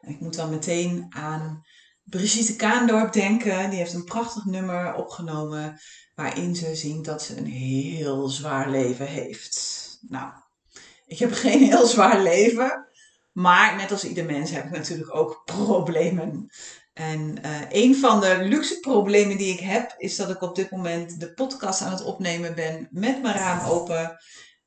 Ik moet dan meteen aan Brigitte Kaandorp denken. Die heeft een prachtig nummer opgenomen waarin ze zingt dat ze een heel zwaar leven heeft. Nou, ik heb geen heel zwaar leven, maar net als ieder mens heb ik natuurlijk ook problemen. En uh, een van de luxe problemen die ik heb, is dat ik op dit moment de podcast aan het opnemen ben met mijn raam open.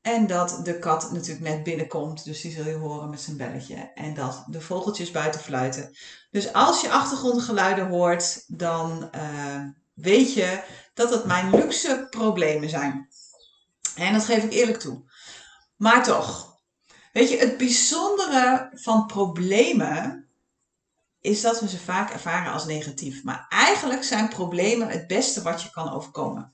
En dat de kat natuurlijk net binnenkomt, dus die zul je horen met zijn belletje. En dat de vogeltjes buiten fluiten. Dus als je achtergrondgeluiden hoort, dan uh, weet je dat het mijn luxe problemen zijn. En dat geef ik eerlijk toe. Maar toch, weet je, het bijzondere van problemen is dat we ze vaak ervaren als negatief. Maar eigenlijk zijn problemen het beste wat je kan overkomen.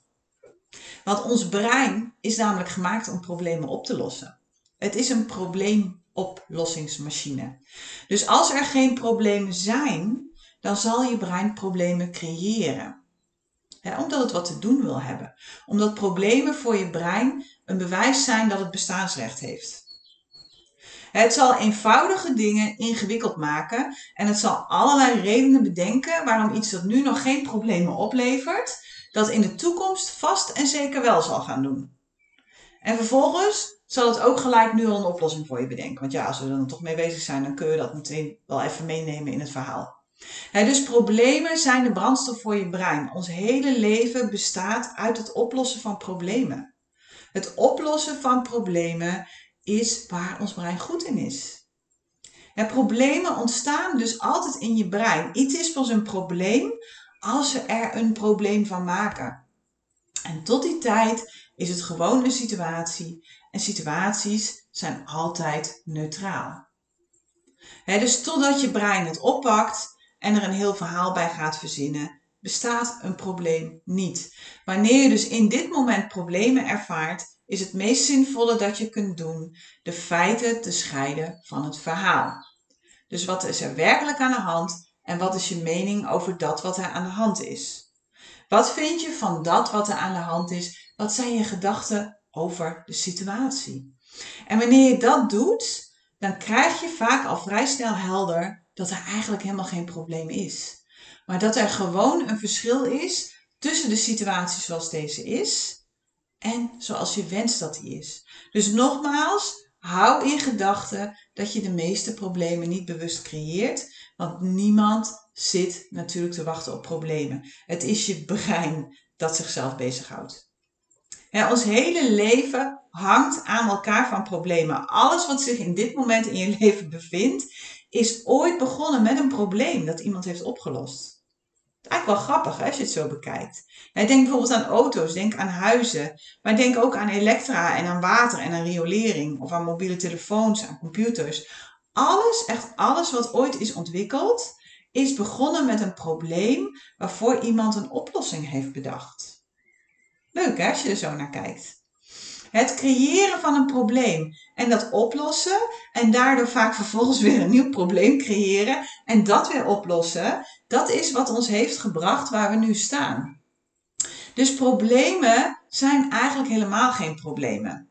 Want ons brein is namelijk gemaakt om problemen op te lossen. Het is een probleemoplossingsmachine. Dus als er geen problemen zijn, dan zal je brein problemen creëren. omdat het wat te doen wil hebben. Omdat problemen voor je brein een bewijs zijn dat het bestaansrecht heeft. Het zal eenvoudige dingen ingewikkeld maken en het zal allerlei redenen bedenken waarom iets dat nu nog geen problemen oplevert, dat in de toekomst vast en zeker wel zal gaan doen. En vervolgens zal het ook gelijk nu al een oplossing voor je bedenken. Want ja, als we er dan toch mee bezig zijn, dan kun je dat meteen wel even meenemen in het verhaal. dus problemen zijn de brandstof voor je brein. Ons hele leven bestaat uit het oplossen van problemen. Het oplossen van problemen is waar ons brein goed in is. problemen ontstaan dus altijd in je brein. Iets is pas een probleem als we er een probleem van maken. En tot die tijd is het gewoon een situatie. En situaties zijn altijd neutraal. dus totdat je brein het oppakt en er een heel verhaal bij gaat verzinnen, bestaat een probleem niet. Wanneer je dus in dit moment problemen ervaart, is het meest zinvolle dat je kunt doen de feiten te scheiden van het verhaal. Dus wat is er werkelijk aan de hand en wat is je mening over dat wat er aan de hand is? Wat vind je van dat wat er aan de hand is? Wat zijn je gedachten over de situatie? En wanneer je dat doet, dan krijg je vaak al vrij snel helder dat er eigenlijk helemaal geen probleem is. Maar dat er gewoon een verschil is tussen de situatie zoals deze is en zoals je wenst dat die is. Dus nogmaals, hou in gedachten dat je de meeste problemen niet bewust creëert, want niemand zit natuurlijk te wachten op problemen. Het is je brein dat zichzelf bezighoudt. Ons hele leven hangt aan elkaar van problemen. Alles wat zich in dit moment in je leven bevindt, is ooit begonnen met een probleem dat iemand heeft opgelost. Eigenlijk wel grappig als je het zo bekijkt. denk bijvoorbeeld aan auto's, denk aan huizen, maar denk ook aan elektra en aan water en aan riolering of aan mobiele telefoons, aan computers. Alles, echt alles wat ooit is ontwikkeld, is begonnen met een probleem waarvoor iemand een oplossing heeft bedacht. Leuk hè, als je er zo naar kijkt. Het creëren van een probleem en dat oplossen en daardoor vaak vervolgens weer een nieuw probleem creëren en dat weer oplossen, dat is wat ons heeft gebracht waar we nu staan. Dus problemen zijn eigenlijk helemaal geen problemen.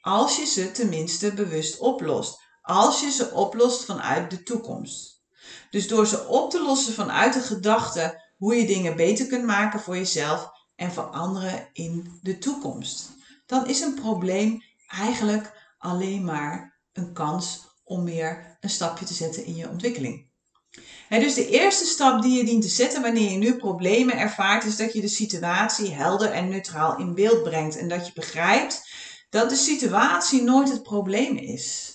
Als je ze tenminste bewust oplost. Als je ze oplost vanuit de toekomst. Dus door ze op te lossen vanuit de gedachte hoe je dingen beter kunt maken voor jezelf en voor anderen in de toekomst. Dan is een probleem eigenlijk alleen maar een kans om weer een stapje te zetten in je ontwikkeling dus de eerste stap die je dient te zetten wanneer je nu problemen ervaart, is dat je de situatie helder en neutraal in beeld brengt. En dat je begrijpt dat de situatie nooit het probleem is.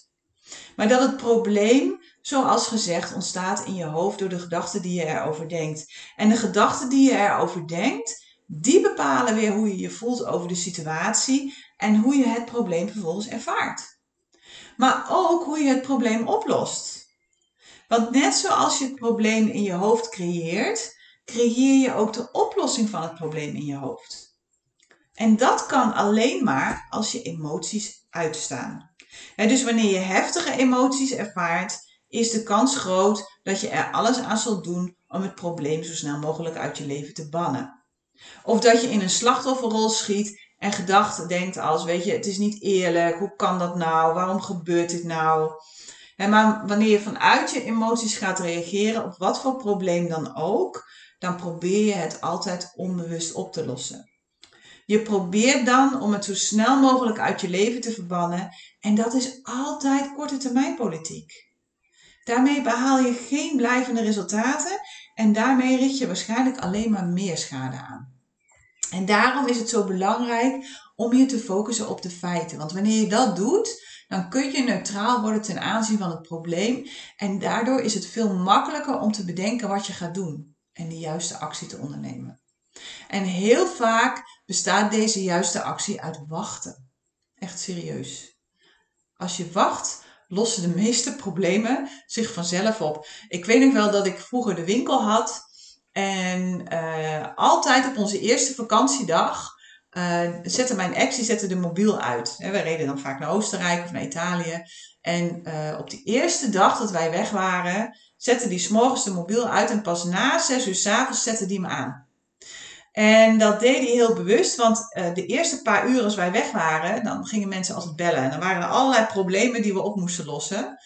Maar dat het probleem, zoals gezegd, ontstaat in je hoofd door de gedachten die je erover denkt. En de gedachten die je erover denkt, die bepalen weer hoe je je voelt over de situatie en hoe je het probleem vervolgens ervaart. Maar ook hoe je het probleem oplost. Want net zoals je het probleem in je hoofd creëert, creëer je ook de oplossing van het probleem in je hoofd. En dat kan alleen maar als je emoties uitstaan. dus wanneer je heftige emoties ervaart, is de kans groot dat je er alles aan zult doen om het probleem zo snel mogelijk uit je leven te bannen. Of dat je in een slachtofferrol schiet en gedachten denkt als, weet je, het is niet eerlijk, hoe kan dat nou, waarom gebeurt dit nou? maar wanneer je vanuit je emoties gaat reageren op wat voor probleem dan ook, dan probeer je het altijd onbewust op te lossen. Je probeert dan om het zo snel mogelijk uit je leven te verbannen en dat is altijd korte termijn politiek. Daarmee behaal je geen blijvende resultaten en daarmee richt je waarschijnlijk alleen maar meer schade aan. En daarom is het zo belangrijk om je te focussen op de feiten. Want wanneer je dat doet, dan kun je neutraal worden ten aanzien van het probleem. En daardoor is het veel makkelijker om te bedenken wat je gaat doen en de juiste actie te ondernemen. En heel vaak bestaat deze juiste actie uit wachten. Echt serieus. Als je wacht, lossen de meeste problemen zich vanzelf op. Ik weet nog wel dat ik vroeger de winkel had. En uh, altijd op onze eerste vakantiedag uh, zette mijn ex die de mobiel uit. We reden dan vaak naar Oostenrijk of naar Italië. En uh, op die eerste dag dat wij weg waren, zette die s'morgens de mobiel uit. En pas na zes uur s'avonds zette die me aan. En dat deed hij heel bewust, want de eerste paar uur als wij weg waren, dan gingen mensen altijd bellen. En dan waren er allerlei problemen die we op moesten lossen.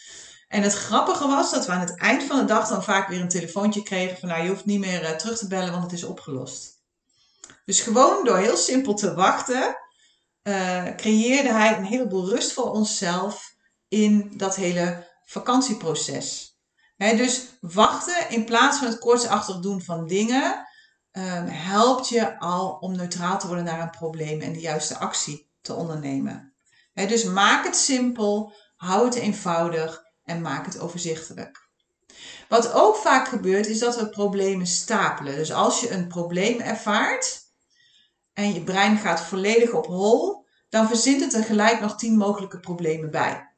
En het grappige was dat we aan het eind van de dag dan vaak weer een telefoontje kregen van nou je hoeft niet meer uh, terug te bellen, want het is opgelost. Dus gewoon door heel simpel te wachten, uh, creëerde hij een heleboel rust voor onszelf in dat hele vakantieproces. Dus wachten in plaats van het kortsachtig doen van dingen, um, helpt je al om neutraal te worden naar een probleem en de juiste actie te ondernemen. dus maak het simpel, hou het eenvoudig en maak het overzichtelijk. Wat ook vaak gebeurt is dat we problemen stapelen. Dus als je een probleem ervaart en je brein gaat volledig op hol, dan verzint het er gelijk nog tien mogelijke problemen bij.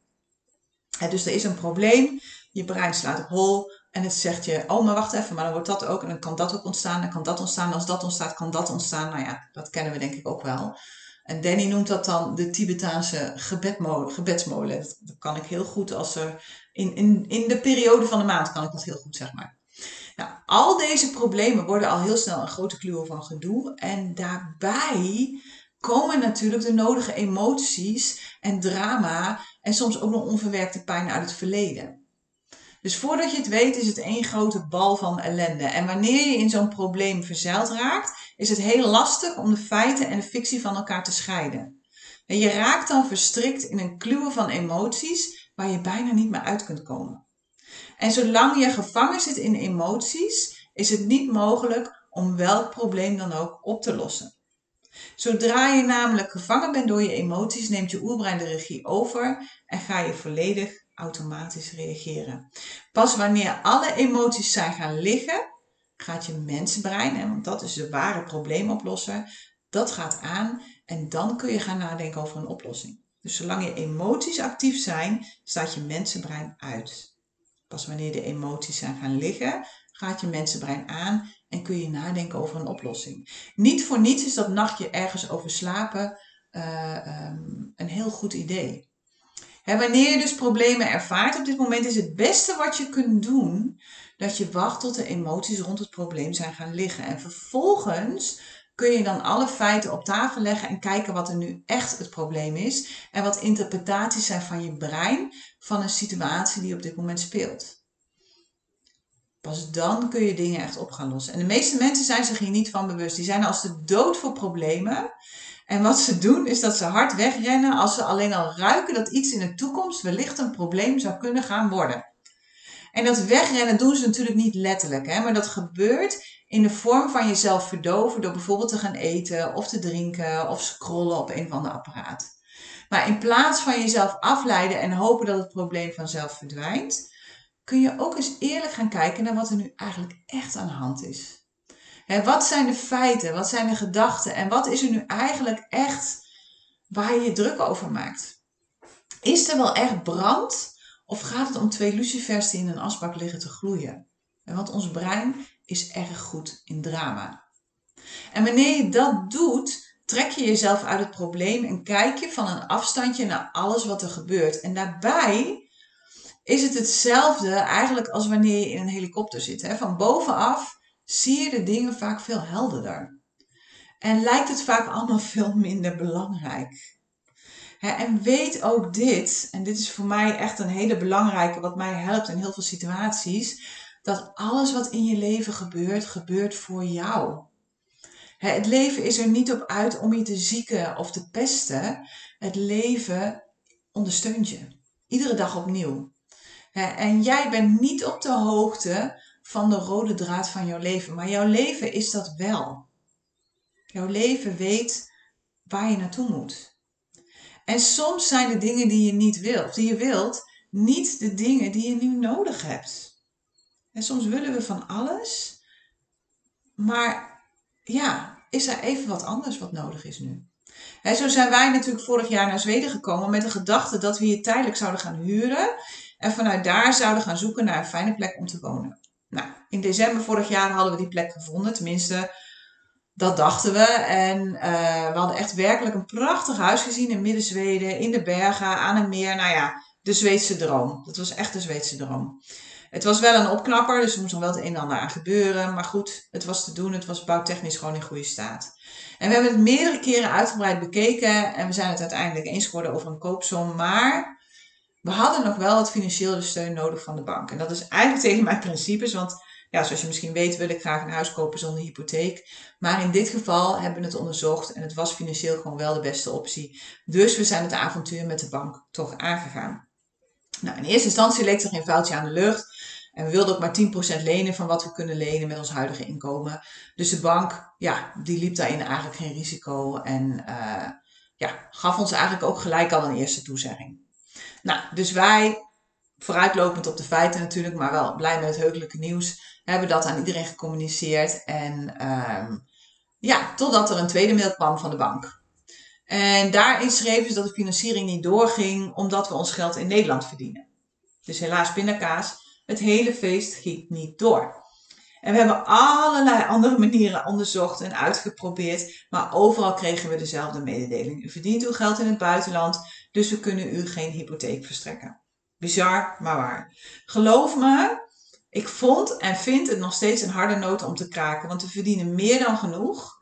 dus er is een probleem, je brein slaat op hol, en het zegt je, oh maar wacht even, maar dan wordt dat ook en dan kan dat ook ontstaan, dan kan dat ontstaan. Als dat ontstaat, kan dat ontstaan. Nou ja, dat kennen we denk ik ook wel. En Danny noemt dat dan de Tibetaanse gebedsmolen. Dat kan ik heel goed als er in, in, in de periode van de maand kan ik dat heel goed, zeg maar. Nou, al deze problemen worden al heel snel een grote kluwe van gedoe. En daarbij komen natuurlijk de nodige emoties en drama en soms ook nog onverwerkte pijn uit het verleden. Dus voordat je het weet is het één grote bal van ellende. En wanneer je in zo'n probleem verzeild raakt, is het heel lastig om de feiten en de fictie van elkaar te scheiden. En je raakt dan verstrikt in een kluwe van emoties waar je bijna niet meer uit kunt komen. En zolang je gevangen zit in emoties, is het niet mogelijk om welk probleem dan ook op te lossen. Zodra je namelijk gevangen bent door je emoties, neemt je oerbrein de regie over en ga je volledig automatisch reageren. Pas wanneer alle emoties zijn gaan liggen, gaat je mensenbrein, hè, want dat is de ware probleemoplosser, dat gaat aan en dan kun je gaan nadenken over een oplossing. Dus zolang je emoties actief zijn, staat je mensenbrein uit. Pas wanneer de emoties zijn gaan liggen, gaat je mensenbrein aan en kun je nadenken over een oplossing. Niet voor niets is dat nachtje ergens over slapen uh, um, een heel goed idee wanneer je dus problemen ervaart op dit moment, is het beste wat je kunt doen dat je wacht tot de emoties rond het probleem zijn gaan liggen. En vervolgens kun je dan alle feiten op tafel leggen en kijken wat er nu echt het probleem is. En wat interpretaties zijn van je brein van een situatie die op dit moment speelt. Pas dan kun je dingen echt op gaan lossen. En de meeste mensen zijn zich hier niet van bewust. Die zijn als de dood voor problemen. En wat ze doen is dat ze hard wegrennen als ze alleen al ruiken dat iets in de toekomst wellicht een probleem zou kunnen gaan worden. En dat wegrennen doen ze natuurlijk niet letterlijk, hè, maar dat gebeurt in de vorm van jezelf verdoven door bijvoorbeeld te gaan eten of te drinken of scrollen op een of ander apparaat. Maar in plaats van jezelf afleiden en hopen dat het probleem vanzelf verdwijnt, kun je ook eens eerlijk gaan kijken naar wat er nu eigenlijk echt aan de hand is wat zijn de feiten? Wat zijn de gedachten? En wat is er nu eigenlijk echt waar je je druk over maakt? Is er wel echt brand? Of gaat het om twee lucifers die in een asbak liggen te gloeien? Want ons brein is erg goed in drama. En wanneer je dat doet, trek je jezelf uit het probleem en kijk je van een afstandje naar alles wat er gebeurt. En daarbij is het hetzelfde eigenlijk als wanneer je in een helikopter zit. Hè? Van bovenaf zie je de dingen vaak veel helderder. En lijkt het vaak allemaal veel minder belangrijk. en weet ook dit, en dit is voor mij echt een hele belangrijke, wat mij helpt in heel veel situaties, dat alles wat in je leven gebeurt, gebeurt voor jou. Het leven is er niet op uit om je te zieken of te pesten. Het leven ondersteunt je. Iedere dag opnieuw. En jij bent niet op de hoogte van de rode draad van jouw leven. Maar jouw leven is dat wel. Jouw leven weet waar je naartoe moet. En soms zijn de dingen die je niet wilt, die je wilt, niet de dingen die je nu nodig hebt. En soms willen we van alles, maar ja, is er even wat anders wat nodig is nu. Zo zijn wij natuurlijk vorig jaar naar Zweden gekomen met de gedachte dat we hier tijdelijk zouden gaan huren en vanuit daar zouden gaan zoeken naar een fijne plek om te wonen. Nou, in december vorig jaar hadden we die plek gevonden, tenminste, dat dachten we. En uh, we hadden echt werkelijk een prachtig huis gezien in Midden-Zweden, in de bergen, aan een meer. Nou ja, de Zweedse droom. Dat was echt de Zweedse droom. Het was wel een opknapper, dus er moest nog wel het een en ander aan gebeuren. Maar goed, het was te doen. Het was bouwtechnisch gewoon in goede staat. En we hebben het meerdere keren uitgebreid bekeken. En we zijn het uiteindelijk eens geworden over een koopsom. Maar we hadden nog wel wat financiële steun nodig van de bank. En dat is eigenlijk tegen mijn principes. Want ja, zoals je misschien weet wil ik graag een huis kopen zonder hypotheek. Maar in dit geval hebben we het onderzocht. En het was financieel gewoon wel de beste optie. Dus we zijn het avontuur met de bank toch aangegaan. Nou, in eerste instantie leek er geen vuiltje aan de lucht. En we wilden ook maar 10% lenen van wat we kunnen lenen met ons huidige inkomen. Dus de bank, ja, die liep daarin eigenlijk geen risico. En uh, ja, gaf ons eigenlijk ook gelijk al een eerste toezegging. Nou, dus wij, vooruitlopend op de feiten natuurlijk, maar wel blij met het heugelijke nieuws, hebben dat aan iedereen gecommuniceerd. En uh, ja, totdat er een tweede mail kwam van de bank. En daarin schreven ze dat de financiering niet doorging omdat we ons geld in Nederland verdienen. Dus helaas pindakaas, het hele feest ging niet door. En we hebben allerlei andere manieren onderzocht en uitgeprobeerd, maar overal kregen we dezelfde mededeling. U verdient uw geld in het buitenland, dus we kunnen u geen hypotheek verstrekken. Bizar, maar waar. Geloof me, ik vond en vind het nog steeds een harde noot om te kraken, want we verdienen meer dan genoeg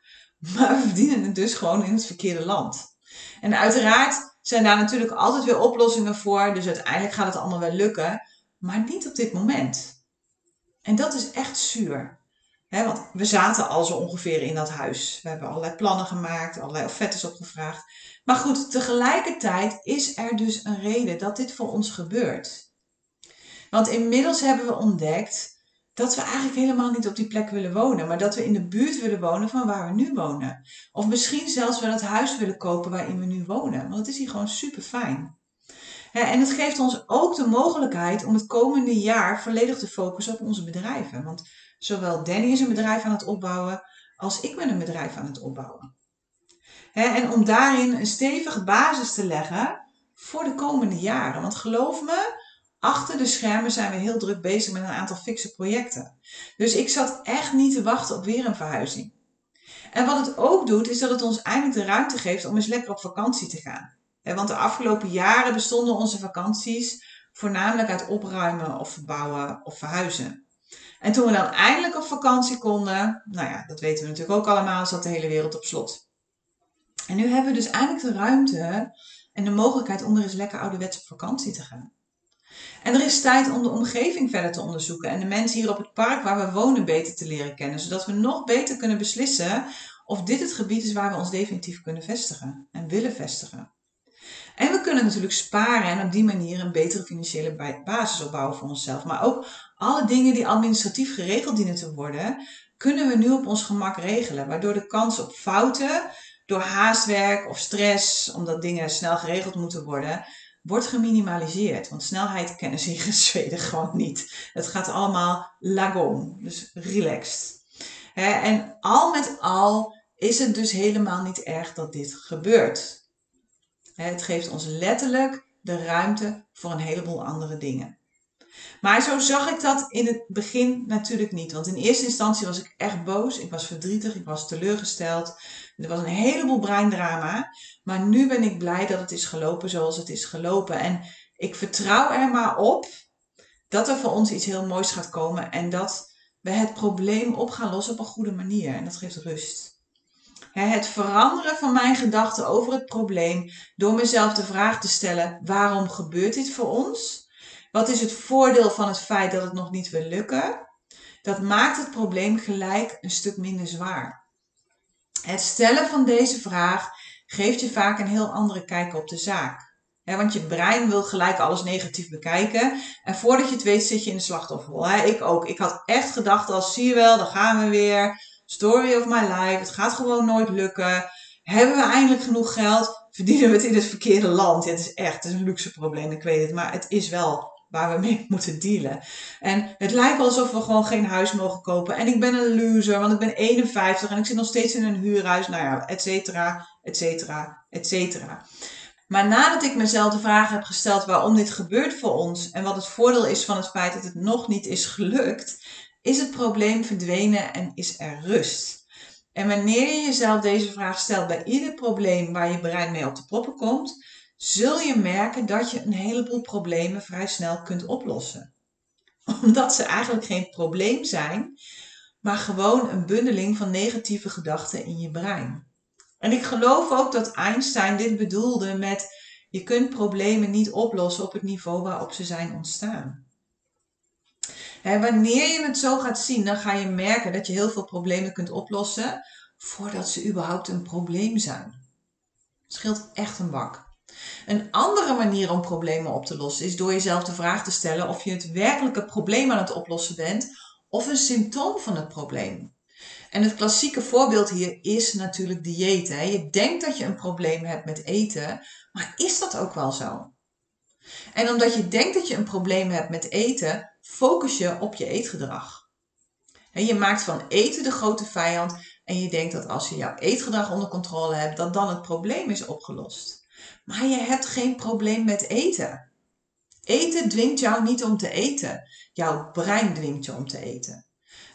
maar we verdienen het dus gewoon in het verkeerde land. En uiteraard zijn daar natuurlijk altijd weer oplossingen voor. Dus uiteindelijk gaat het allemaal wel lukken. Maar niet op dit moment. En dat is echt zuur. want we zaten al zo ongeveer in dat huis. We hebben allerlei plannen gemaakt, allerlei offertes opgevraagd. Maar goed, tegelijkertijd is er dus een reden dat dit voor ons gebeurt. Want inmiddels hebben we ontdekt dat we eigenlijk helemaal niet op die plek willen wonen, maar dat we in de buurt willen wonen van waar we nu wonen. Of misschien zelfs wel het huis willen kopen waarin we nu wonen, want het is hier gewoon super fijn. En het geeft ons ook de mogelijkheid om het komende jaar volledig te focussen op onze bedrijven. Want zowel Danny is een bedrijf aan het opbouwen, als ik ben een bedrijf aan het opbouwen. En om daarin een stevige basis te leggen voor de komende jaren. Want geloof me, achter de schermen zijn we heel druk bezig met een aantal fikse projecten. Dus ik zat echt niet te wachten op weer een verhuizing. En wat het ook doet, is dat het ons eindelijk de ruimte geeft om eens lekker op vakantie te gaan. Want de afgelopen jaren bestonden onze vakanties voornamelijk uit opruimen of verbouwen of verhuizen. En toen we dan eindelijk op vakantie konden, nou ja, dat weten we natuurlijk ook allemaal, zat de hele wereld op slot. En nu hebben we dus eindelijk de ruimte en de mogelijkheid om er eens lekker ouderwets op vakantie te gaan. En er is tijd om de omgeving verder te onderzoeken en de mensen hier op het park waar we wonen beter te leren kennen, zodat we nog beter kunnen beslissen of dit het gebied is waar we ons definitief kunnen vestigen en willen vestigen. En we kunnen natuurlijk sparen en op die manier een betere financiële basis opbouwen voor onszelf. Maar ook alle dingen die administratief geregeld dienen te worden, kunnen we nu op ons gemak regelen. Waardoor de kans op fouten door haastwerk of stress, omdat dingen snel geregeld moeten worden, wordt geminimaliseerd. Want snelheid kennen ze in Zweden gewoon niet. Het gaat allemaal lagom, dus relaxed. en al met al is het dus helemaal niet erg dat dit gebeurt. Het geeft ons letterlijk de ruimte voor een heleboel andere dingen. Maar zo zag ik dat in het begin natuurlijk niet. Want in eerste instantie was ik echt boos. Ik was verdrietig. Ik was teleurgesteld. Er was een heleboel breindrama. Maar nu ben ik blij dat het is gelopen zoals het is gelopen. En ik vertrouw er maar op dat er voor ons iets heel moois gaat komen. En dat we het probleem op gaan lossen op een goede manier. En dat geeft rust. Het veranderen van mijn gedachten over het probleem door mezelf de vraag te stellen: waarom gebeurt dit voor ons? Wat is het voordeel van het feit dat het nog niet wil lukken? Dat maakt het probleem gelijk een stuk minder zwaar. Het stellen van deze vraag geeft je vaak een heel andere kijk op de zaak. want je brein wil gelijk alles negatief bekijken. En voordat je het weet zit je in de slachtofferrol. ik ook. Ik had echt gedacht als zie je wel, dan gaan we weer. Story of my life. Het gaat gewoon nooit lukken. Hebben we eindelijk genoeg geld? Verdienen we het in het verkeerde land? Het is echt het is een luxe probleem, ik weet het. Maar het is wel waar we mee moeten dealen. En het lijkt alsof we gewoon geen huis mogen kopen. En ik ben een loser, want ik ben 51 en ik zit nog steeds in een huurhuis. Nou ja, et cetera, et cetera, et cetera. Maar nadat ik mezelf de vraag heb gesteld waarom dit gebeurt voor ons en wat het voordeel is van het feit dat het nog niet is gelukt, is het probleem verdwenen en is er rust. En wanneer je jezelf deze vraag stelt bij ieder probleem waar je brein mee op de proppen komt, zul je merken dat je een heleboel problemen vrij snel kunt oplossen. Omdat ze eigenlijk geen probleem zijn, maar gewoon een bundeling van negatieve gedachten in je brein. En ik geloof ook dat Einstein dit bedoelde met je kunt problemen niet oplossen op het niveau waarop ze zijn ontstaan. Wanneer je het zo gaat zien, dan ga je merken dat je heel veel problemen kunt oplossen voordat ze überhaupt een probleem zijn. Het scheelt echt een bak. Een andere manier om problemen op te lossen is door jezelf de vraag te stellen of je het werkelijke probleem aan het oplossen bent of een symptoom van het probleem. En het klassieke voorbeeld hier is natuurlijk diëten. Je denkt dat je een probleem hebt met eten, maar is dat ook wel zo? En omdat je denkt dat je een probleem hebt met eten, focus je op je eetgedrag. Je maakt van eten de grote vijand en je denkt dat als je jouw eetgedrag onder controle hebt, dat dan het probleem is opgelost. Maar je hebt geen probleem met eten. Eten dwingt jou niet om te eten. Jouw brein dwingt je om te eten.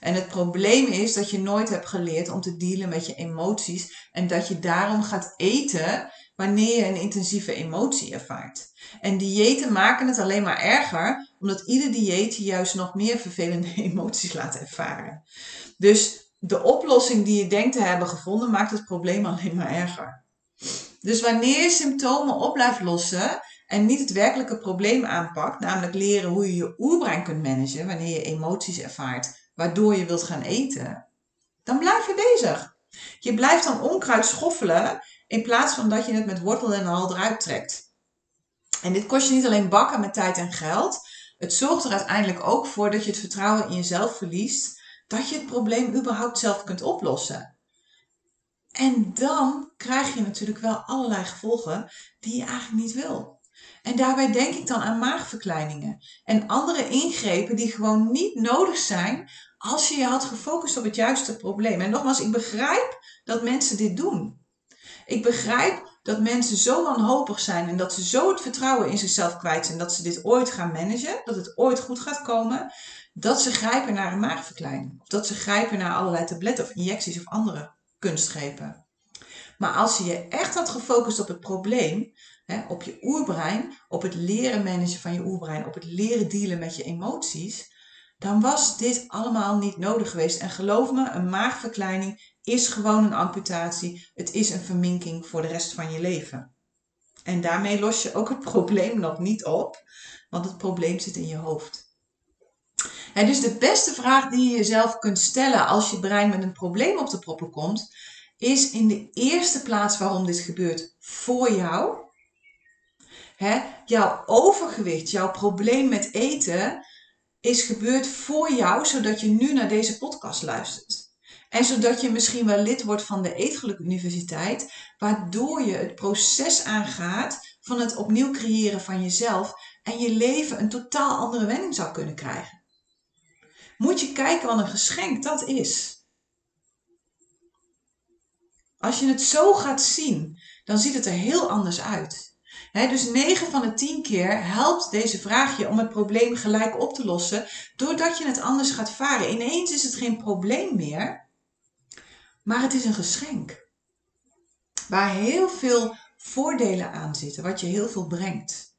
En het probleem is dat je nooit hebt geleerd om te dealen met je emoties en dat je daarom gaat eten wanneer je een intensieve emotie ervaart. En diëten maken het alleen maar erger, omdat ieder dieet je juist nog meer vervelende emoties laat ervaren. Dus de oplossing die je denkt te hebben gevonden maakt het probleem alleen maar erger. Dus wanneer je symptomen op blijft lossen en niet het werkelijke probleem aanpakt, namelijk leren hoe je je oerbrein kunt managen wanneer je emoties ervaart, waardoor je wilt gaan eten, dan blijf je bezig. Je blijft dan onkruid schoffelen in plaats van dat je het met wortel en al eruit trekt. En dit kost je niet alleen bakken met tijd en geld, het zorgt er uiteindelijk ook voor dat je het vertrouwen in jezelf verliest, dat je het probleem überhaupt zelf kunt oplossen. En dan krijg je natuurlijk wel allerlei gevolgen die je eigenlijk niet wil. En daarbij denk ik dan aan maagverkleiningen en andere ingrepen die gewoon niet nodig zijn als je je had gefocust op het juiste probleem. En nogmaals, ik begrijp dat mensen dit doen. Ik begrijp dat mensen zo wanhopig zijn en dat ze zo het vertrouwen in zichzelf kwijt zijn dat ze dit ooit gaan managen, dat het ooit goed gaat komen, dat ze grijpen naar een maagverkleining. Of dat ze grijpen naar allerlei tabletten of injecties of andere kunstgrepen. Maar als je je echt had gefocust op het probleem, hè, op je oerbrein, op het leren managen van je oerbrein, op het leren dealen met je emoties, dan was dit allemaal niet nodig geweest. En geloof me, een maagverkleining is gewoon een amputatie. Het is een verminking voor de rest van je leven. En daarmee los je ook het probleem nog niet op, want het probleem zit in je hoofd. En dus de beste vraag die je jezelf kunt stellen als je brein met een probleem op de proppen komt, is in de eerste plaats waarom dit gebeurt voor jou. He, jouw overgewicht, jouw probleem met eten, is gebeurd voor jou, zodat je nu naar deze podcast luistert. En zodat je misschien wel lid wordt van de Eetgeluk Universiteit, waardoor je het proces aangaat van het opnieuw creëren van jezelf en je leven een totaal andere wending zou kunnen krijgen moet je kijken wat een geschenk dat is. Als je het zo gaat zien, dan ziet het er heel anders uit. dus 9 van de 10 keer helpt deze vraag je om het probleem gelijk op te lossen, doordat je het anders gaat varen. Ineens is het geen probleem meer, maar het is een geschenk. Waar heel veel voordelen aan zitten, wat je heel veel brengt.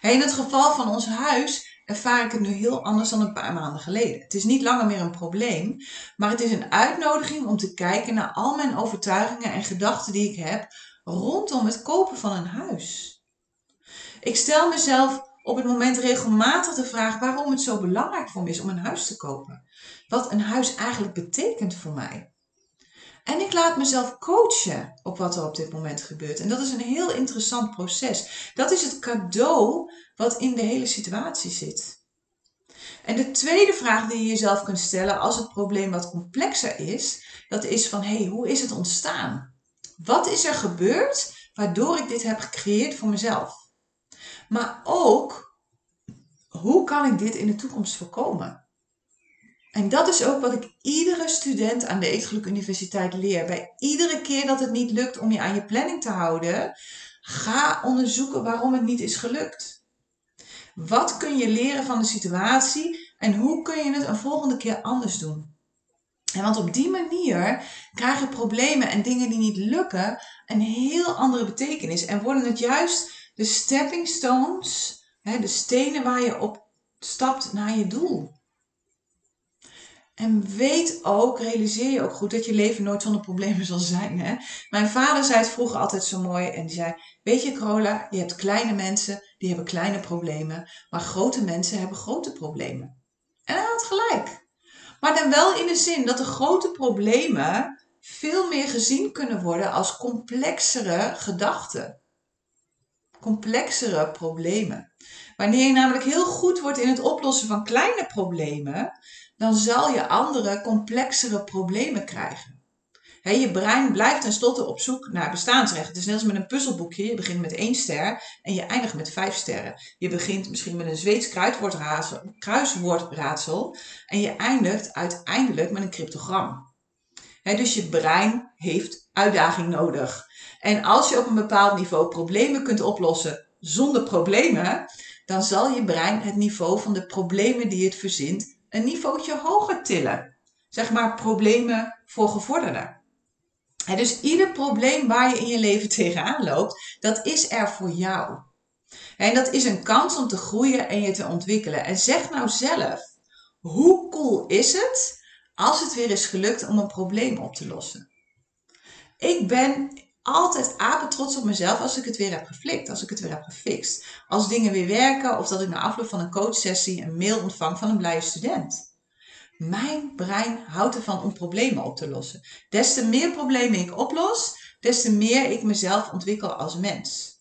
in het geval van ons huis ervaar ik het nu heel anders dan een paar maanden geleden. Het is niet langer meer een probleem, maar het is een uitnodiging om te kijken naar al mijn overtuigingen en gedachten die ik heb rondom het kopen van een huis. Ik stel mezelf op het moment regelmatig de vraag waarom het zo belangrijk voor me is om een huis te kopen. Wat een huis eigenlijk betekent voor mij. En ik laat mezelf coachen op wat er op dit moment gebeurt. En dat is een heel interessant proces. Dat is het cadeau wat in de hele situatie zit. En de tweede vraag die je jezelf kunt stellen als het probleem wat complexer is, dat is van hé, hey, hoe is het ontstaan? Wat is er gebeurd waardoor ik dit heb gecreëerd voor mezelf? Maar ook, hoe kan ik dit in de toekomst voorkomen? En dat is ook wat ik iedere student aan de Eetgeluk Universiteit leer. Bij iedere keer dat het niet lukt om je aan je planning te houden, ga onderzoeken waarom het niet is gelukt. Wat kun je leren van de situatie en hoe kun je het een volgende keer anders doen? En want op die manier krijgen problemen en dingen die niet lukken een heel andere betekenis en worden het juist de stepping stones, de stenen waar je op stapt naar je doel. En weet ook, realiseer je ook goed dat je leven nooit zonder problemen zal zijn. Hè? Mijn vader zei het vroeger altijd zo mooi en die zei, weet je Carola, je hebt kleine mensen, die hebben kleine problemen, maar grote mensen hebben grote problemen. En hij had gelijk. Maar dan wel in de zin dat de grote problemen veel meer gezien kunnen worden als complexere gedachten complexere problemen. Wanneer je namelijk heel goed wordt in het oplossen van kleine problemen, dan zal je andere complexere problemen krijgen. je brein blijft tenslotte op zoek naar bestaansrecht. Het is net als met een puzzelboekje. Je begint met één ster en je eindigt met vijf sterren. Je begint misschien met een Zweeds kruiswoordraadsel en je eindigt uiteindelijk met een cryptogram. dus je brein heeft uitdaging nodig. En als je op een bepaald niveau problemen kunt oplossen zonder problemen, dan zal je brein het niveau van de problemen die het verzint een niveautje hoger tillen. Zeg maar problemen voor gevorderden. dus ieder probleem waar je in je leven tegenaan loopt, dat is er voor jou. En dat is een kans om te groeien en je te ontwikkelen. En zeg nou zelf, hoe cool is het als het weer is gelukt om een probleem op te lossen? Ik ben altijd apetrots op mezelf als ik het weer heb geflikt, als ik het weer heb gefixt. Als dingen weer werken of dat ik na afloop van een coachsessie een mail ontvang van een blije student. Mijn brein houdt ervan om problemen op te lossen. Des te meer problemen ik oplos, des te meer ik mezelf ontwikkel als mens.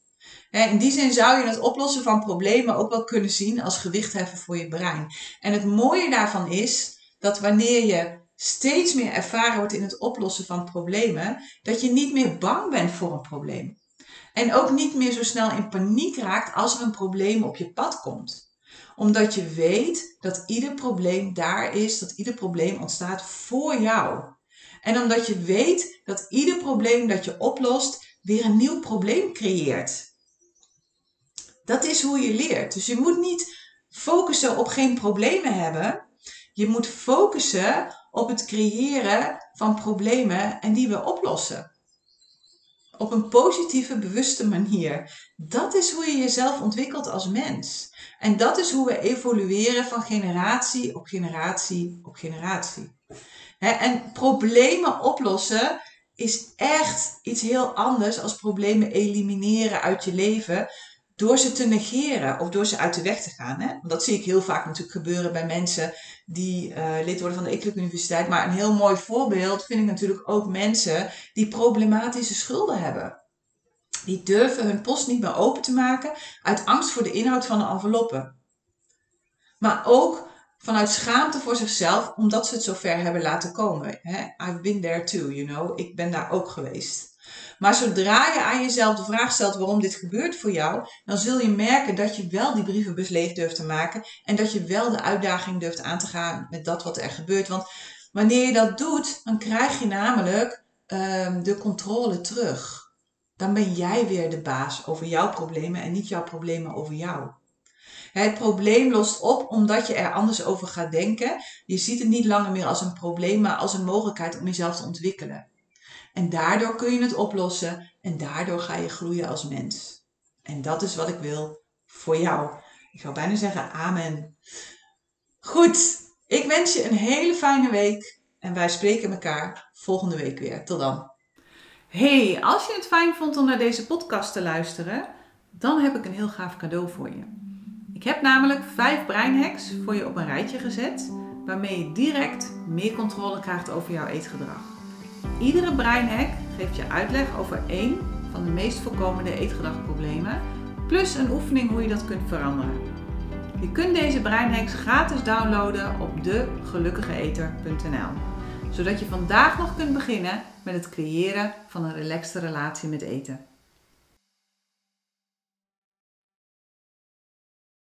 In die zin zou je het oplossen van problemen ook wel kunnen zien als gewichtheffen voor je brein. En het mooie daarvan is dat wanneer je steeds meer ervaren wordt in het oplossen van problemen, dat je niet meer bang bent voor een probleem. En ook niet meer zo snel in paniek raakt als er een probleem op je pad komt. Omdat je weet dat ieder probleem daar is, dat ieder probleem ontstaat voor jou. En omdat je weet dat ieder probleem dat je oplost weer een nieuw probleem creëert. Dat is hoe je leert. Dus je moet niet focussen op geen problemen hebben. Je moet focussen op het creëren van problemen en die we oplossen. Op een positieve, bewuste manier. Dat is hoe je jezelf ontwikkelt als mens. En dat is hoe we evolueren van generatie op generatie op generatie. en problemen oplossen is echt iets heel anders als problemen elimineren uit je leven door ze te negeren of door ze uit de weg te gaan. Hè? Dat zie ik heel vaak natuurlijk gebeuren bij mensen die uh, lid worden van de Eekelijk Universiteit. Maar een heel mooi voorbeeld vind ik natuurlijk ook mensen die problematische schulden hebben. Die durven hun post niet meer open te maken uit angst voor de inhoud van de enveloppen. Maar ook vanuit schaamte voor zichzelf, omdat ze het zo ver hebben laten komen. I've been there too, you know. Ik ben daar ook geweest. Maar zodra je aan jezelf de vraag stelt waarom dit gebeurt voor jou, dan zul je merken dat je wel die brievenbus leeg durft te maken en dat je wel de uitdaging durft aan te gaan met dat wat er gebeurt. Want wanneer je dat doet, dan krijg je namelijk um, de controle terug. dan ben jij weer de baas over jouw problemen en niet jouw problemen over jou. Het probleem lost op omdat je er anders over gaat denken. Je ziet het niet langer meer als een probleem, maar als een mogelijkheid om jezelf te ontwikkelen. En daardoor kun je het oplossen en daardoor ga je groeien als mens. En dat is wat ik wil voor jou. Ik zou bijna zeggen amen. Goed, ik wens je een hele fijne week en wij spreken elkaar volgende week weer. Tot dan. Hey, als je het fijn vond om naar deze podcast te luisteren, dan heb ik een heel gaaf cadeau voor je. Ik heb namelijk vijf breinhacks voor je op een rijtje gezet, waarmee je direct meer controle krijgt over jouw eetgedrag. Iedere breinhack geeft je uitleg over één van de meest voorkomende eetgedragproblemen, plus een oefening hoe je dat kunt veranderen. Je kunt deze breinhacks gratis downloaden op degelukkigeeter.nl, zodat je vandaag nog kunt beginnen met het creëren van een relaxte relatie met eten.